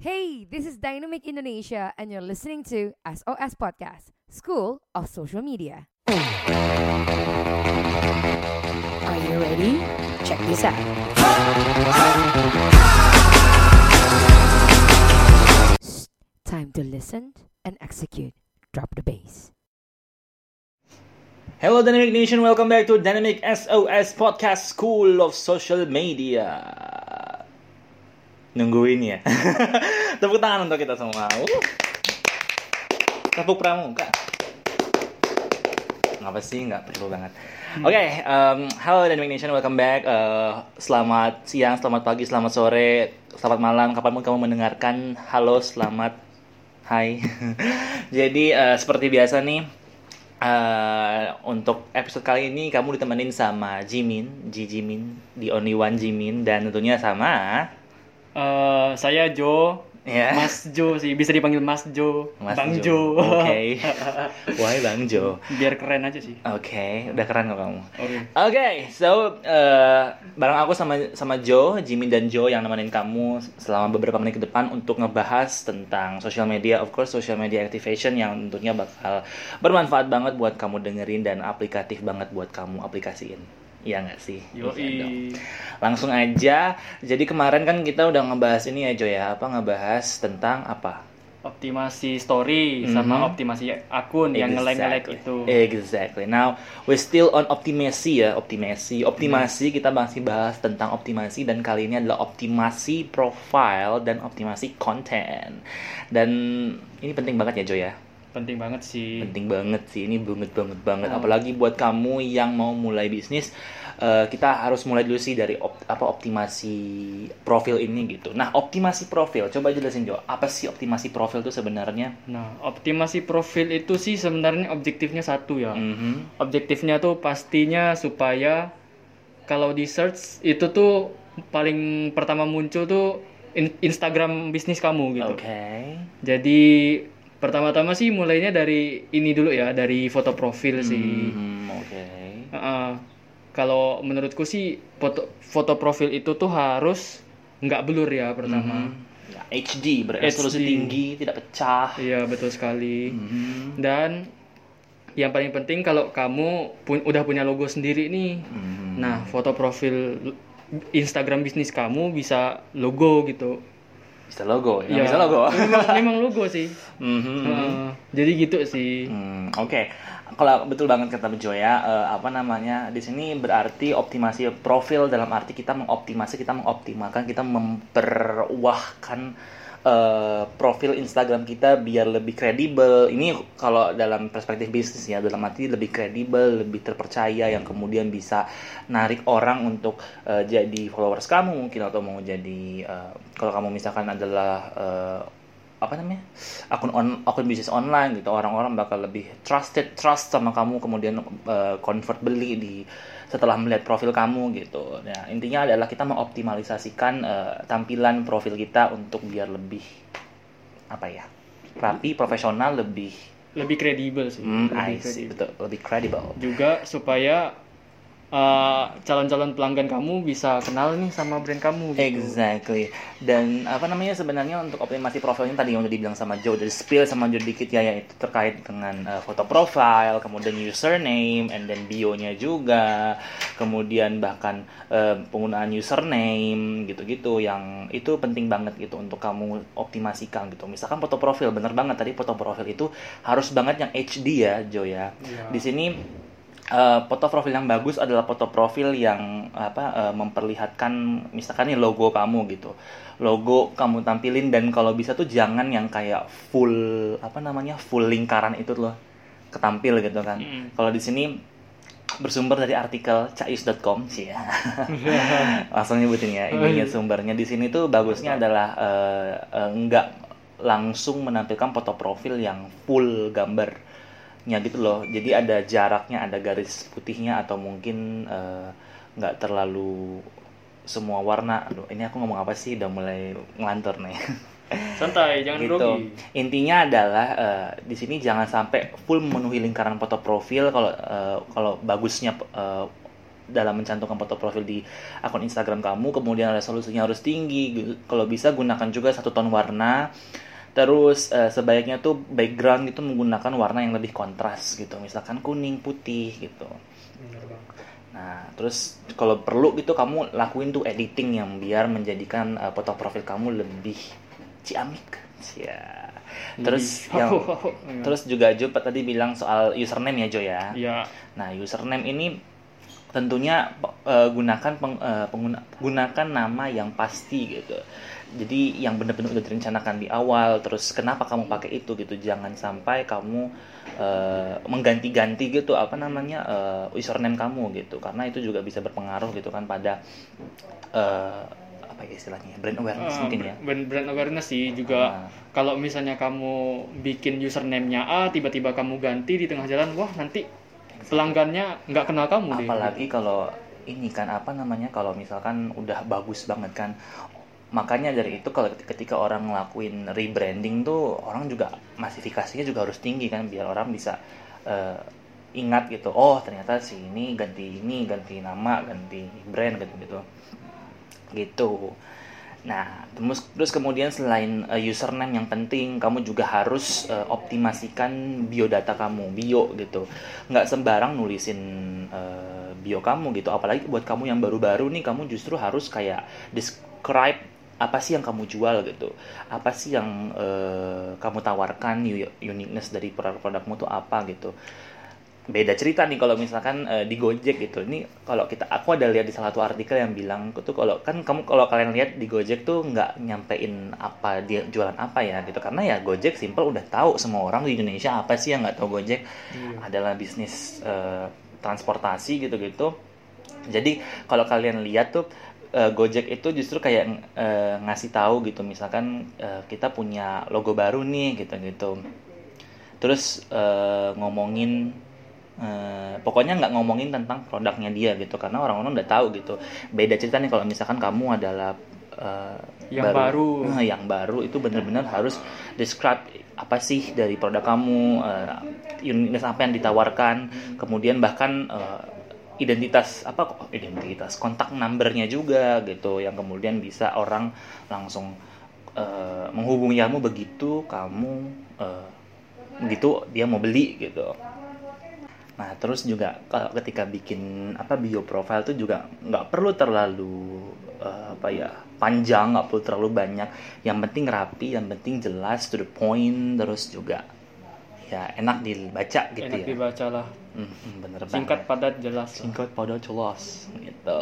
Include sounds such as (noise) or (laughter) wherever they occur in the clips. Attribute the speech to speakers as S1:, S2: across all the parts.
S1: Hey, this is Dynamic Indonesia, and you're listening to SOS Podcast, School of Social Media. Are you ready? Check this out. Shh, time to listen and execute. Drop the bass.
S2: Hello Dynamic Nation, welcome back to Dynamic SOS Podcast School of Social Media. Nungguin ya. (laughs) Tepuk tangan untuk kita semua. Uh. Tepuk pramuka. Ngapa sih? Nggak perlu banget. Oke, um, halo Dynamic Nation, welcome back. Uh, selamat siang, selamat pagi, selamat sore, selamat malam, kapan pun kamu mendengarkan. Halo, selamat, hai. (laughs) Jadi uh, seperti biasa nih, Uh, untuk episode kali ini kamu ditemenin sama Jimin, Ji Jimin, di Only One Jimin dan tentunya sama
S3: Eh, saya Jo,
S2: ya
S3: Mas Jo sih, bisa dipanggil Mas Jo,
S2: Mas
S3: Bang
S2: Jo.
S3: Jo.
S2: Oke. (laughs) Why Bang Jo?
S3: Biar keren aja sih.
S2: Oke, udah keren kok kamu.
S3: Oke.
S2: Oke, so uh, bareng aku sama sama Joe, Jimin dan Joe yang nemenin kamu selama beberapa menit ke depan untuk ngebahas tentang social media, of course social media activation yang tentunya bakal bermanfaat banget buat kamu dengerin dan aplikatif banget buat kamu aplikasiin. Iya nggak sih? Iya.
S3: Yoi.
S2: Langsung aja. Jadi kemarin kan kita udah ngebahas ini ya Joe ya, apa ngebahas tentang apa?
S3: Optimasi story sama
S2: Mhm.
S3: optimasi akun yang nge-like
S2: Exactly.
S3: itu.
S2: Exactly. Now we still on optimasi ya, optimasi. Optimasi kita masih bahas tentang optimasi dan kali ini adalah optimasi profile dan optimasi konten. Dan ini penting banget ya Joy ya.
S3: Penting banget sih.
S2: Penting banget sih ini banget banget banget.
S3: Oh.
S2: Apalagi buat kamu yang mau mulai bisnis, eh, kita harus mulai dulu sih dari op- apa optimasi profil ini gitu. Nah optimasi profil, coba jelasin Jo, apa sih optimasi profil itu sebenarnya?
S3: Nah, optimasi profil itu sih sebenarnya objektifnya satu ya.
S2: Mhm.
S3: Objektifnya tuh pastinya supaya kalau di search itu tuh paling pertama muncul tuh in- Instagram bisnis kamu gitu.
S2: Oke.
S3: Jadi pertama-tama sih mulainya dari ini dulu ya, dari foto profil sih.
S2: Hmm, oke.
S3: Heeh. kalau menurutku sih foto foto profil itu tuh harus nggak blur ya pertama.
S2: Mhm. Ya, HD beresolusi
S3: HD.
S2: tinggi, tidak pecah.
S3: Iya betul sekali.
S2: Mhm.
S3: Dan yang paling penting kalau kamu pun udah punya logo sendiri nih.
S2: Mhm.
S3: Nah, foto profil Instagram bisnis kamu bisa logo gitu.
S2: Bisa logo ya?
S3: Ya,
S2: Bisa logo. (laughs)
S3: Memang, memang logo sih.
S2: Mhm.
S3: Heeh. jadi gitu sih.
S2: Hmm, Oke, kalau betul banget kata Bejo ya, eh, apa namanya di sini berarti optimasi profil dalam arti kita mengoptimasi, kita mengoptimalkan, kita memperwahkan eh, profil Instagram kita biar lebih kredibel. Ini kalau dalam perspektif bisnis ya, dalam arti lebih kredibel, lebih terpercaya, yang kemudian bisa narik orang untuk eh, jadi followers kamu mungkin atau mau jadi eh, kalau kamu misalkan adalah apa namanya akun on akun bisnis online gitu orang-orang bakal lebih trusted trust sama kamu kemudian uh, convert beli di setelah melihat profil kamu gitu nah intinya adalah kita mengoptimalisasikan uh, tampilan profil kita untuk biar lebih apa ya rapi profesional lebih
S3: Lebih kredibel sih.
S2: I
S3: Lebih
S2: see,
S3: kredibel.
S2: betul lebih credible
S3: juga supaya uh, calon-calon pelanggan kamu bisa kenal nih sama brand kamu gitu.
S2: Exactly. Dan apa namanya sebenarnya untuk optimasi profilnya tadi yang udah dibilang sama Joe dari spill sama Joe dikit ya yaitu terkait dengan uh, foto profile, kemudian username, and then bio-nya juga, kemudian bahkan uh, penggunaan username gitu-gitu yang itu penting banget gitu untuk kamu optimasikan gitu. Misalkan foto profil bener banget tadi foto profil itu harus banget yang HD ya Joe ya.
S3: Iya.
S2: Di sini eh, foto profil yang bagus adalah foto profil yang apa eh, memperlihatkan misalkan nih logo kamu gitu. Logo kamu tampilin dan kalau bisa tuh jangan yang kayak full apa namanya full lingkaran itu loh ketampil gitu kan.
S3: Mm.
S2: kalau di sini bersumber dari artikel cais.com sih ya. (laughs) Langsung nyebutin ya ini sumbernya. Di sini tuh bagusnya adalah eh, eh, nggak langsung menampilkan foto profil yang full gambarnya gitu loh jadi ada jaraknya ada garis putihnya atau mungkin eh, nggak terlalu semua warna aduh ini aku ngomong apa sih udah mulai ngelantur nih (laughs)
S3: Santai, jangan
S2: gitu.
S3: grogi.
S2: Intinya adalah eh, di sini jangan sampai full memenuhi lingkaran foto profil kalau eh, kalau bagusnya eh, dalam mencantumkan foto profil di akun Instagram kamu kemudian resolusinya harus tinggi gitu. kalau bisa gunakan juga satu ton warna terus uh, sebaiknya tuh background itu menggunakan warna yang lebih kontras gitu. Misalkan kuning putih gitu. Nah terus kalau perlu gitu kamu lakuin tuh editing yang biar menjadikan uh, foto profil kamu lebih ciamik. Ya terus yang (laughs) terus juga Jo tadi bilang soal username ya Jo ya.
S3: Iya.
S2: nah username ini tentunya uh, gunakan peng, uh, pengguna, gunakan nama yang pasti gitu jadi yang benar-benar udah direncanakan di awal terus kenapa kamu pakai itu gitu? Jangan sampai kamu uh, mengganti-ganti gitu apa namanya uh, username kamu gitu. Karena itu juga bisa berpengaruh gitu kan pada uh, apa ya istilahnya brand awareness
S3: Uh,
S2: mungkin ya.
S3: brand, brand awareness sih juga.
S2: Nah.
S3: kalau misalnya kamu bikin username-nya A tiba-tiba kamu ganti di tengah jalan wah nanti pelanggannya nggak kenal kamu deh
S2: apalagi kalau ini kan apa namanya kalau misalkan udah bagus banget kan makanya dari itu kalau ketika orang ngelakuin rebranding tuh orang juga masifikasinya juga harus tinggi kan biar orang bisa eh, ingat gitu oh ternyata si ini ganti ini ganti nama ganti brand gitu gitu. Gitu. Nah terus terus kemudian selain eh, username yang penting kamu juga harus eh, optimasikan biodata kamu bio gitu. Nggak sembarang nulisin eh, bio kamu gitu apalagi buat kamu yang baru-baru nih kamu justru harus kayak describe apa sih yang kamu jual gitu? Apa sih yang eh, kamu tawarkan uniqueness dari produk-produkmu tuh apa gitu? Beda cerita nih kalau misalkan eh, di Gojek gitu. Ini kalau kita aku ada lihat di salah satu artikel yang bilang tuh kalau kan kamu kalau kalian lihat di Gojek tuh nggak nyampein apa dia jualan apa ya gitu. Karena ya Gojek simple udah tahu semua orang di Indonesia apa sih yang nggak tahu Gojek. Adalah bisnis eh, transportasi gitu-gitu. Jadi kalau kalian lihat tuh eh, Gojek itu justru kayak eh, ngasih tahu gitu misalkan eh, kita punya logo baru nih gitu-gitu terus eh, ngomongin eh, pokoknya nggak ngomongin tentang produknya dia gitu karena orang-orang udah tahu gitu. Beda cerita nih kalau misalkan kamu adalah eh,
S3: Yang baru.
S2: Nah, yang baru itu benar-benar harus describe apa sih dari produk kamu eh, uniqueness apa yang ditawarkan. Kemudian bahkan eh, identitas apa kok identitas kontak numbernya juga gitu yang kemudian bisa orang langsung eh, menghubungi kamu begitu kamu eh, begitu dia mau beli gitu Nah, terus juga kalau ketika bikin apa bio profile tuh juga nggak perlu terlalu eh, apa ya panjang, nggak perlu terlalu banyak. Yang penting rapi, yang penting jelas to the point, terus juga ya enak dibaca gitu
S3: enak
S2: ya.
S3: dibaca lah
S2: Hmm, bener
S3: singkat
S2: banget.
S3: padat jelas lah.
S2: Singkat pada jelas gitu.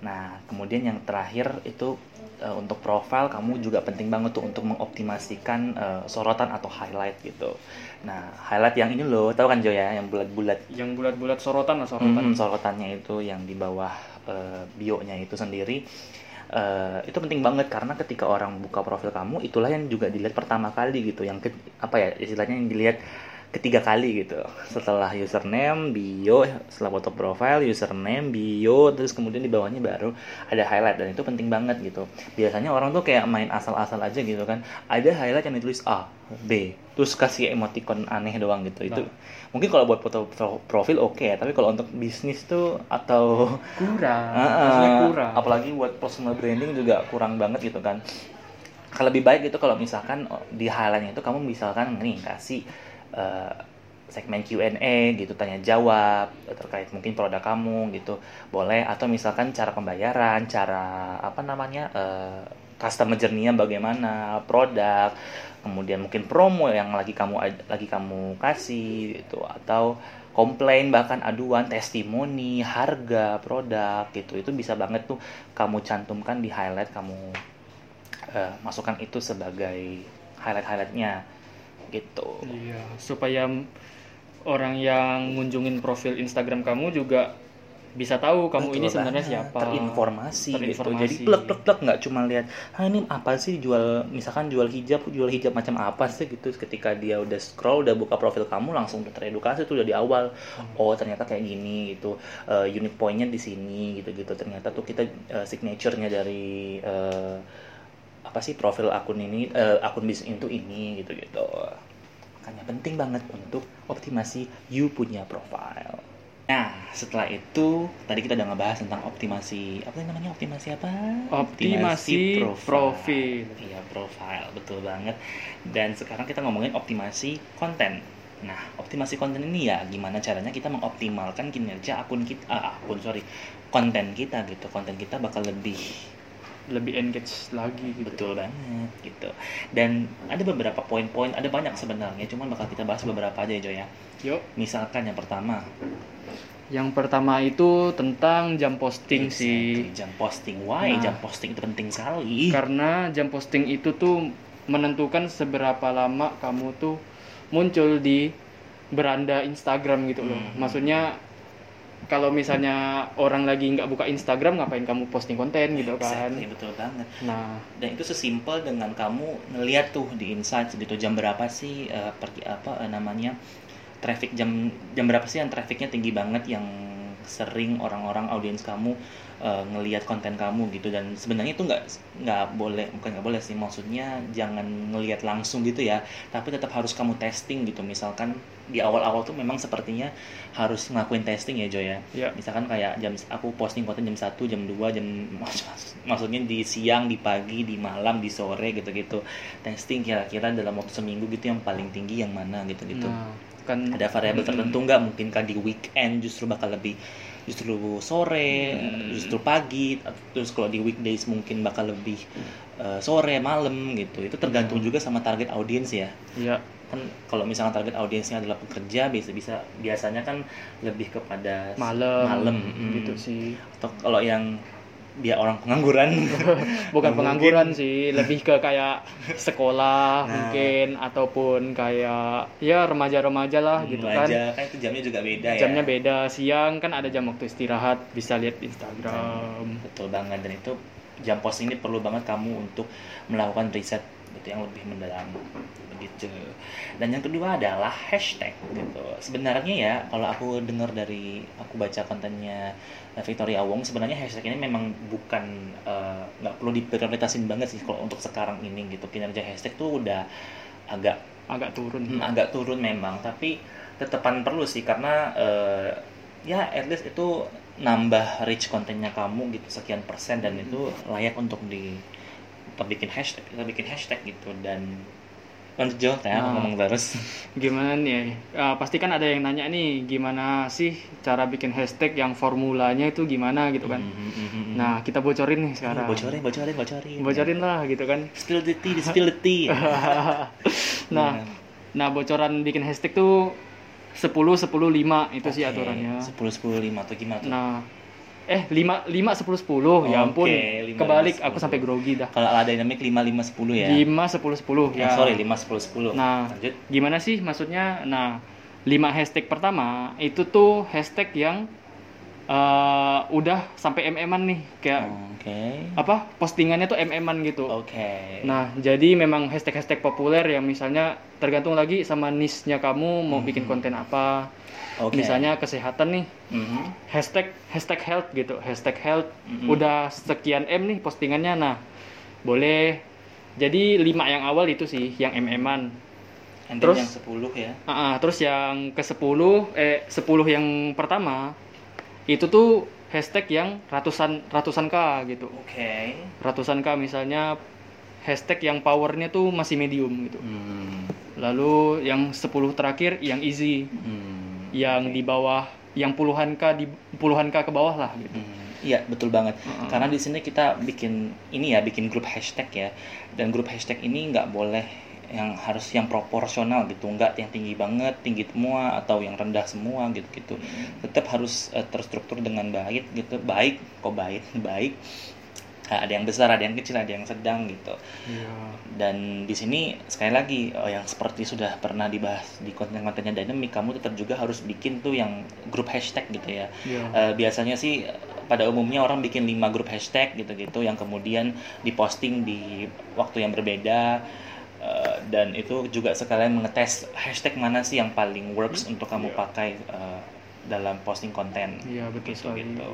S2: Nah, kemudian yang terakhir itu eh, untuk profile kamu juga penting banget tuh untuk mengoptimasikan eh, sorotan atau highlight gitu. Nah, highlight yang ini loh, tahu kan Jo ya, yang bulat-bulat
S3: yang bulat-bulat sorotan lah sorotan
S2: Hmm, sorotannya itu yang di bawah eh, bio-nya itu sendiri eh, itu penting banget karena ketika orang buka profil kamu itulah yang juga dilihat pertama kali gitu. Yang ke- apa ya istilahnya yang dilihat ketiga kali gitu. Setelah username bio setelah foto profile username bio terus kemudian di bawahnya baru ada highlight dan itu penting banget gitu. Biasanya orang tuh kayak main asal-asal aja gitu kan. Ada highlight yang ditulis A B terus kasih emoticon aneh doang gitu. Itu mungkin kalau buat foto pro- profil oke ya tapi kalau untuk bisnis tuh atau
S3: kurang. Maksudnya
S2: ah,
S3: kurang.
S2: Apalagi buat personal branding juga kurang banget gitu kan. Kalau lebih baik itu kalau misalkan di highlightnya itu kamu misalkan nih kasih eh, segmen Q&A gitu tanya jawab terkait mungkin produk kamu gitu. Boleh atau misalkan cara pembayaran cara apa namanya eh, customer journey-nya bagaimana produk kemudian mungkin promo yang lagi kamu lagi kamu kasih gitu atau komplain bahkan aduan testimoni harga produk gitu. Itu bisa banget tuh kamu cantumkan di highlight kamu eh, masukkan itu sebagai highlight highlightnya gitu.
S3: Iya, supaya orang yang ngunjungin profil Instagram kamu juga bisa tahu kamu
S2: Betul
S3: ini sebenarnya siapa.
S2: terinformasi, gitu.
S3: Terinformasi.
S2: jadi plek plek plek nggak cuma lihat ah ini apa sih jual misalkan jual hijab jual hijab macam apa sih? gitu. Ketika dia udah scroll udah buka profil kamu langsung udah teredukasi tuh udah di awal.
S3: Hmm.
S2: oh ternyata kayak gini gitu. Eh, unique pointnya di sini gitu gitu ternyata tuh kita eh, signaturenya dari eh, apa sih profil akun ini eh, akun bisnis itu ini gitu gitu makanya penting banget untuk optimasi you punya profile Nah, setelah itu tadi kita udah ngebahas tentang optimasi apa namanya optimasi apa?
S3: Optimasi profil.
S2: Iya, profile, betul banget. Dan sekarang kita ngomongin optimasi konten. Nah, optimasi konten ini ya gimana caranya kita mengoptimalkan kinerja akun kita, ah, akun sorry, konten kita gitu. Konten kita bakal lebih
S3: lebih engage lagi gitu.
S2: betul banget gitu. Dan ada beberapa poin-poin, ada banyak sebenarnya, cuman bakal kita bahas beberapa aja ya, Joy ya.
S3: Yuk.
S2: Misalkan yang pertama,
S3: Yang pertama itu tentang jam posting sih.
S2: Exactly, jam posting. Why
S3: Nah.
S2: jam posting itu penting sekali?
S3: Karena jam posting itu tuh menentukan seberapa lama kamu tuh muncul di beranda Instagram gitu loh.
S2: Hmm.
S3: Maksudnya kalau misalnya orang lagi nggak buka Instagram ngapain kamu posting konten gitu kan.
S2: Exactly, betul banget.
S3: Nah,
S2: Dan itu sesimpel dengan kamu ngeliat tuh di insights gitu jam berapa sih eh, pergi apa eh, namanya traffic jam jam berapa sih yang trafficnya tinggi banget yang sering orang-orang audiens kamu eh, ngelihat konten kamu gitu. Dan sebenarnya itu nggak nggak boleh bukan nggak boleh sih. Maksudnya jangan ngelihat langsung gitu ya. Tapi tetap harus kamu testing gitu. Misalkan di awal-awal tuh memang sepertinya harus ngelakuin testing ya Joy ya.
S3: Ya.
S2: Misalkan kayak jam aku posting konten jam 1, jam 2, jam (laughs) maksudnya di siang, di pagi, di malam, di sore gitu-gitu. Testing kira-kira dalam waktu seminggu gitu yang paling tinggi yang mana gitu-gitu.
S3: Nah, kan
S2: Ada variabel
S3: Mm-mm.
S2: tertentu nggak mungkin kan di weekend justru bakal lebih justru sore,
S3: Mm.
S2: justru pagi, terus kalau di weekdays mungkin bakal lebih eh, sore, malam gitu. Itu tergantung
S3: Mm.
S2: juga sama target audiens ya
S3: ya
S2: kan kalau misalnya target audiensnya adalah pekerja bisa bisa biasanya kan lebih kepada
S3: malam
S2: malam
S3: gitu
S2: mm.
S3: sih.
S2: atau kalau yang dia orang pengangguran (laughs)
S3: Bukan
S2: Mungkin.
S3: pengangguran sih, lebih ke kayak sekolah
S2: Nah.
S3: mungkin ataupun kayak ya remaja-remaja lah gitu kan.
S2: kan itu jamnya juga beda ya
S3: Jamnya beda, siang kan ada jam waktu istirahat, bisa lihat Instagram.
S2: betul banget dan itu jam posting ini perlu banget kamu untuk melakukan riset gitu yang lebih mendalam begitu dan yang kedua adalah hashtag gitu. Sebenarnya ya kalau aku dengar dari aku baca kontennya Victoria Wong sebenarnya hashtag ini memang bukan eh, nggak perlu diprioritasin banget sih kalau untuk sekarang ini gitu. Kinerja hashtag tuh udah agak
S3: Agak turun.
S2: Hmm, agak turun memang tapi tetepan perlu sih karena eh, ya at least itu nambah reach kontennya kamu gitu sekian persen dan itu layak untuk di untuk bikin hashtag kita bikin hashtag gitu dan lanjut Jo, saya
S3: Nah.
S2: ngomong terus (laughs)
S3: Gimana nih? Ah, pasti kan ada yang nanya nih, gimana sih cara bikin hashtag yang formulanya itu gimana gitu kan?
S2: Mhm, mhm, mhm.
S3: Nah, kita bocorin nih sekarang.
S2: bocorin bocorin bocorin
S3: Bocorin lah gitu kan.
S2: spill the tea spill the tea (laughs)
S3: Nah, nah bocoran bikin hashtag tuh 10 10 5 itu sih aturannya.
S2: 10 10 5 atau gimana tuh
S3: Nah, eh 5 5 10 10 ya ampun.
S2: Oke, 5,
S3: Kebalik
S2: 5,
S3: aku sampai grogi dah.
S2: kalau ala dynamic 5 5 10 ya
S3: 5 10 10
S2: Eh,
S3: ya.
S2: sorry 5 10 10
S3: Nah,
S2: lanjut
S3: gimana sih maksudnya? Nah, 5 hashtag pertama itu tuh hashtag yang eh, udah sampai mm-an nih kayak
S2: oke
S3: apa postingannya tuh mm-an gitu.
S2: oke
S3: Nah, jadi memang hashtag-hashtag populer yang misalnya tergantung lagi sama niche-nya kamu mau bikin
S2: Mhm.
S3: konten apa.
S2: Oke.
S3: Misalnya kesehatan nih,
S2: Mhm.
S3: hashtag hashtag health gitu, hashtag health
S2: Mhm.
S3: udah sekian m nih postingannya. Nah, boleh. Jadi 5 yang awal itu sih yang mm-an.
S2: And
S3: Terus?
S2: yang 10 ya.
S3: Ah, ah, terus yang ke 10 eh 10 yang pertama itu tuh hashtag yang ratusan ratusan k gitu.
S2: Oke.
S3: Ratusan k misalnya hashtag yang powernya tuh masih medium gitu.
S2: Hmm.
S3: Lalu yang 10 terakhir yang easy,
S2: Hmm.
S3: yang di bawah yang puluhan k di puluhan k ke bawah lah gitu.
S2: Hmm. Iya betul banget.
S3: Heeh.
S2: Karena di sini kita bikin ini ya, bikin grup hashtag ya. Dan grup hashtag ini nggak boleh yang harus yang proporsional gitu, nggak yang tinggi banget, tinggi semua atau yang rendah semua gitu gitu. Tetap harus eh, terstruktur dengan baik gitu, baik kok baik (laughs) baik. Nah, ada yang besar, ada yang kecil, ada yang sedang gitu.
S3: Iya.
S2: dan di sini sekali lagi oh, yang seperti sudah pernah dibahas di konten-kontennya dynamic kamu tetap juga harus bikin tuh yang grup hashtag gitu ya
S3: Iya.
S2: Eh, biasanya sih pada umumnya orang bikin 5 grup hashtag gitu-gitu yang kemudian diposting di waktu yang berbeda Eh, dan itu juga sekalian mengetes hashtag mana sih yang paling works untuk kamu
S3: Iya.
S2: pakai eh, dalam posting konten.
S3: Iya, betul
S2: Gitu,
S3: sekali.
S2: gitu.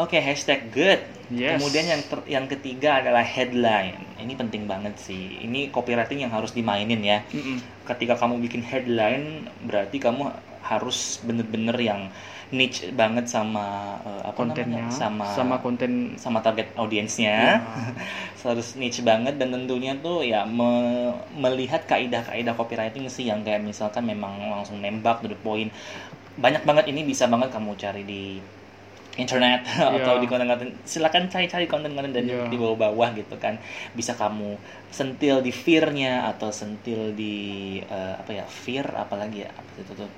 S2: Oke, hashtag good.
S3: Yes.
S2: Kemudian yang ter- yang ketiga adalah headline. Ini penting banget sih. Ini copywriting yang harus dimainin ya.
S3: Mm-mm.
S2: Ketika kamu bikin headline, berarti kamu harus bener-bener yang niche banget sama eh, apa
S3: kontennya
S2: namanya? sama
S3: konten
S2: sama target audiensnya
S3: Ya. (laughs)
S2: harus niche banget dan tentunya tuh ya me- melihat kaidah-kaidah copywriting sih yang kayak misalkan memang langsung nembak to the point banyak banget ini bisa banget kamu cari di internet (laughs) atau
S3: Iya.
S2: di konten-konten silakan cari-cari konten-konten dan
S3: Iya.
S2: di bawah-bawah gitu kan bisa kamu sentil di fear-nya atau sentil di eh, apa ya fear apalagi ya apa itu tuh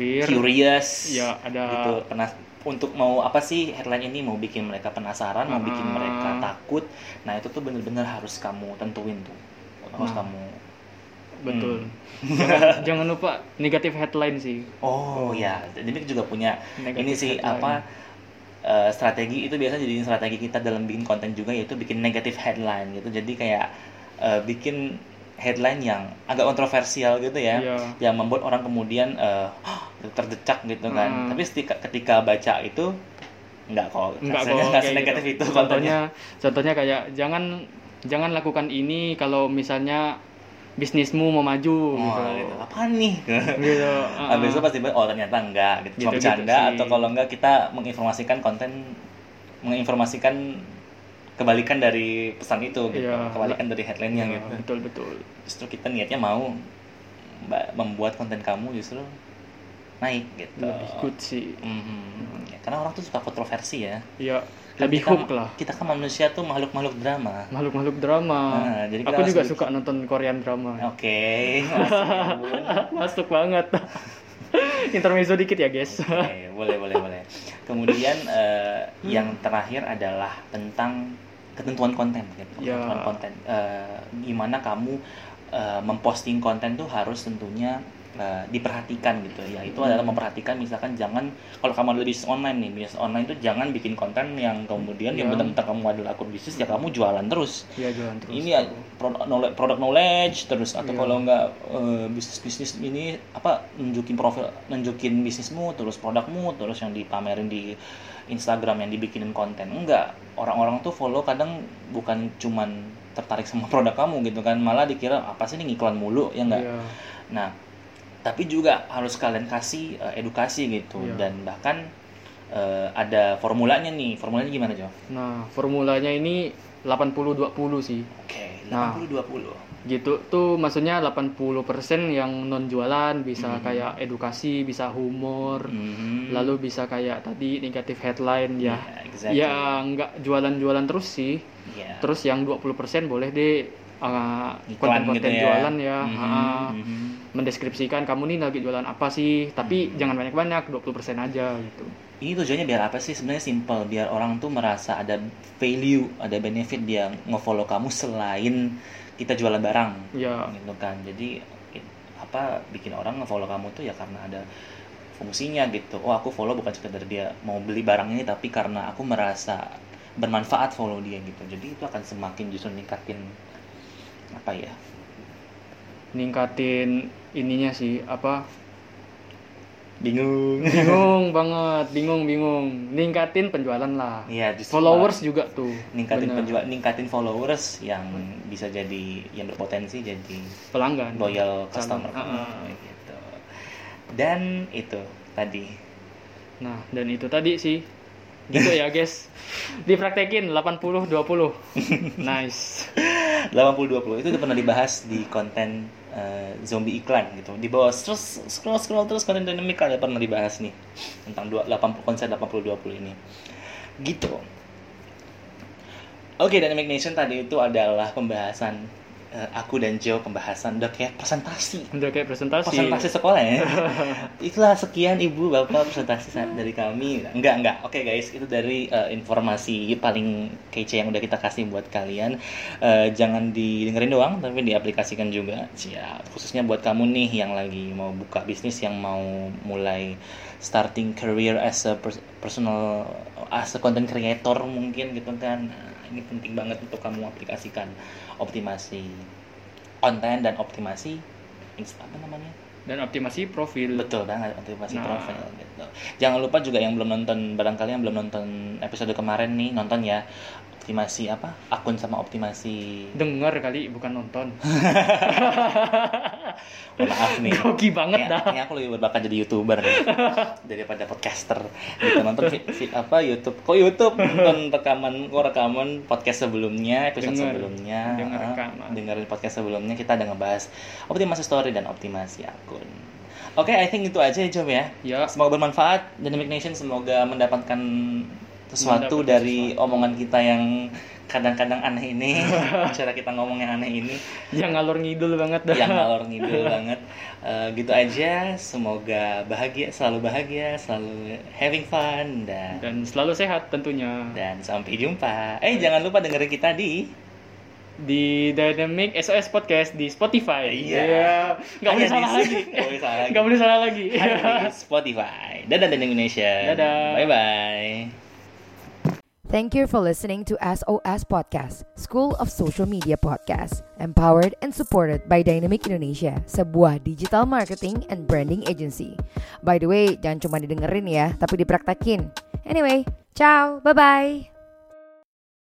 S3: fear
S2: curious.
S3: Ya ada
S2: gitu penas untuk mau apa sih headline ini? Mau bikin mereka penasaran mau bikin
S3: Ah.
S2: mereka takut. Nah itu tuh bener-bener harus kamu tentuin tuh. Harus
S3: Nah.
S2: kamu.
S3: Betul.
S2: Hmm.
S3: jangan, (laughs) jangan lupa negatif headline sih.
S2: Oh ya. Jadi juga punya
S3: Negatif
S2: ini sih
S3: headline.
S2: apa eh, strategi. Itu biasa jadi strategi kita dalam bikin konten juga yaitu bikin negatif headline gitu. Jadi kayak eh, bikin headline yang agak kontroversial gitu ya
S3: Iya.
S2: yang membuat orang kemudian eh, (gasps) terdecak gitu kan
S3: Hmm.
S2: tapi ketika, ketika baca itu enggak kok rasanya
S3: kok
S2: nggak
S3: kayak
S2: senegatif
S3: gitu.
S2: itu kontennya
S3: contohnya contohnya kayak jangan jangan lakukan ini kalau misalnya bisnismu mau maju
S2: oh,
S3: gitu.
S2: gitu. apaan nih (laughs)
S3: Gitu, (laughs)
S2: habis itu
S3: uh-uh.
S2: pasti oh ternyata enggak gitu cuma
S3: Gitu-gitu
S2: bercanda
S3: sih.
S2: atau kalau enggak kita menginformasikan konten menginformasikan kebalikan dari pesan itu gitu.
S3: Iya.
S2: kebalikan dari headline-nya
S3: Ya,
S2: gitu.
S3: betul betul.
S2: Justru kita niatnya mau membuat konten kamu justru naik gitu.
S3: Lebih good sih.
S2: Mhm. Ya, karena orang tuh suka kontroversi ya.
S3: Ya
S2: Kan
S3: lebih
S2: kita-
S3: hook lah.
S2: kita kan manusia tuh makhluk-makhluk drama.
S3: Makhluk-makhluk drama.
S2: Nah, jadi
S3: aku juga
S2: bikin-
S3: suka nonton Korean drama.
S2: Oke. Masuk (laughs) Bun.
S3: masuk banget. (laughs) Intermezzo dikit ya guys.
S2: Oke, boleh boleh boleh. Kemudian eh, yang terakhir adalah tentang ketentuan konten, gitu.
S3: Ya.
S2: ketentuan konten. Eh, gimana kamu eh, memposting konten tuh harus tentunya eh, diperhatikan gitu. Ya itu adalah memperhatikan misalkan jangan kalau kamu ada bisnis online nih, bisnis online tuh jangan bikin konten yang kemudian yang
S3: Ya.
S2: benar-benar kamu adalah akun bisnis ya kamu jualan terus
S3: ya jalan terus
S2: ini ya produk knowledge, produk knowledge terus atau
S3: Iya.
S2: kalau enggak eh, bisnis bisnis ini apa nunjukin profil nunjukin bisnismu terus produkmu terus yang dipamerin di Instagram yang dibikinin konten enggak orang-orang tuh follow kadang bukan cuman tertarik sama (laughs) produk kamu gitu kan malah dikira apa sih ini ngiklan mulu ya enggak
S3: Iya.
S2: nah tapi juga harus kalian kasih eh, edukasi gitu
S3: Iya.
S2: dan bahkan eh, ada formulanya nih formulanya gimana Jo?
S3: nah formulanya ini 80-20 sih
S2: Oke,
S3: Nah.
S2: 80-20
S3: gitu tuh maksudnya 80% yang non jualan bisa
S2: Mhm.
S3: kayak edukasi bisa humor
S2: Mhm.
S3: lalu bisa kayak tadi negatif headline ya
S2: Iya, exactly.
S3: ya nggak jualan-jualan terus sih
S2: Iya.
S3: terus yang 20% boleh deh uh,
S2: Iklan
S3: konten-konten
S2: gitu ya.
S3: jualan ya
S2: Mhm,
S3: ah,
S2: mhm.
S3: mendeskripsikan kamu nih lagi jualan apa sih tapi jangan banyak-banyak 20% aja gitu
S2: Ini tujuannya biar apa sih? Sebenarnya simple, biar orang tuh merasa ada value, ada benefit dia ngefollow kamu selain kita jualan barang,
S3: ya
S2: gitu kan. Jadi apa bikin orang ngefollow kamu tuh ya karena ada fungsinya gitu. Oh aku follow bukan sekedar dia mau beli barang ini, tapi karena aku merasa bermanfaat follow dia gitu. Jadi itu akan semakin justru ningkatin apa ya?
S3: ningkatin ininya sih apa?
S2: Bingung.
S3: bingung (laughs) banget bingung bingung. Ningkatin penjualan lah.
S2: Justru
S3: followers juga tuh.
S2: Ningkatin
S3: Bener.
S2: penjual ningkatin followers yang bisa jadi yang berpotensi jadi
S3: pelanggan.
S2: loyal customer.
S3: Ah, ah.
S2: gitu. Dan itu tadi.
S3: Nah dan itu tadi sih gitu ya guys. Dipraktekin 80 20 (laughs) nice.
S2: 80-20 itu udah pernah dibahas di konten eh, zombie iklan gitu. Di bawah terus scroll scroll terus konten dynamic ada pernah dibahas nih tentang dua- 80 konsep 80-20 ini. Gitu. Oke dynamic nation tadi itu adalah pembahasan eh, aku dan Joe pembahasan udah kayak presentasi.
S3: Udah kayak presentasi.
S2: Presentasi sekolah ya. (laughs) Itulah sekian ibu bapak presentasi dari kami. Enggak enggak. Oke guys itu dari eh, informasi paling kece yang udah kita kasih buat kalian. Eh, jangan didengerin doang tapi diaplikasikan juga. Ya khususnya buat kamu nih yang lagi mau buka bisnis yang mau mulai starting career as a pers- personal as a content creator mungkin gitu kan. Nah, ini penting banget untuk kamu aplikasikan optimasi konten dan optimasi apa namanya
S3: dan optimasi profil.
S2: Betul banget optimasi
S3: Nah.
S2: profil gitu. Jangan lupa juga yang belum nonton barangkali yang belum nonton episode kemarin nih nonton ya optimasi apa akun sama optimasi.
S3: Dengar kali bukan nonton. (laughs) (laughs)
S2: Oh, maaf nih.
S3: Grogi banget
S2: Kayaknya-
S3: dah.
S2: kayaknya aku lebih berbakat jadi youtuber nih, (laughs) daripada podcaster. Gitu nonton vi- vi- apa YouTube? Kok YouTube nonton rekaman kok rekaman podcast sebelumnya, episode
S3: Dengar.
S2: sebelumnya,
S3: Dengar
S2: ah,
S3: rekaman.
S2: dengerin podcast sebelumnya kita ada ngebahas optimasi story dan optimasi akun. Oke, I think itu aja ya Jom ya.
S3: Ya,
S2: Semoga bermanfaat Dynamic Nation semoga mendapatkan sesuatu
S3: Mendapatkan
S2: dari omongan kita yang kadang-kadang aneh ini, (laughs) cara kita ngomong yang aneh ini
S3: yang ngalor ngidul banget dah.
S2: yang (laughs) ngalor ngidul banget. Eh, gitu aja. Semoga bahagia, selalu bahagia, selalu having fun dan
S3: Dan selalu sehat tentunya.
S2: dan sampai jumpa. Eh jangan lupa dengerin kita di
S3: Di Dynamic SOS Podcast di Spotify.
S2: Iya.
S3: Boleh salah lagi. (laughs)
S2: Nggak boleh salah lagi.
S3: Nggak boleh salah lagi.
S2: Spotify. Dadah dan Indonesia.
S3: Dadah.
S2: Bye bye.
S1: Thank you for listening to SOS Podcast, School of Social Media Podcast, empowered and supported by Dynamic Indonesia, sebuah digital marketing and branding agency. By the way, jangan cuma didengerin ya, tapi dipraktekin. Anyway, ciao, bye-bye.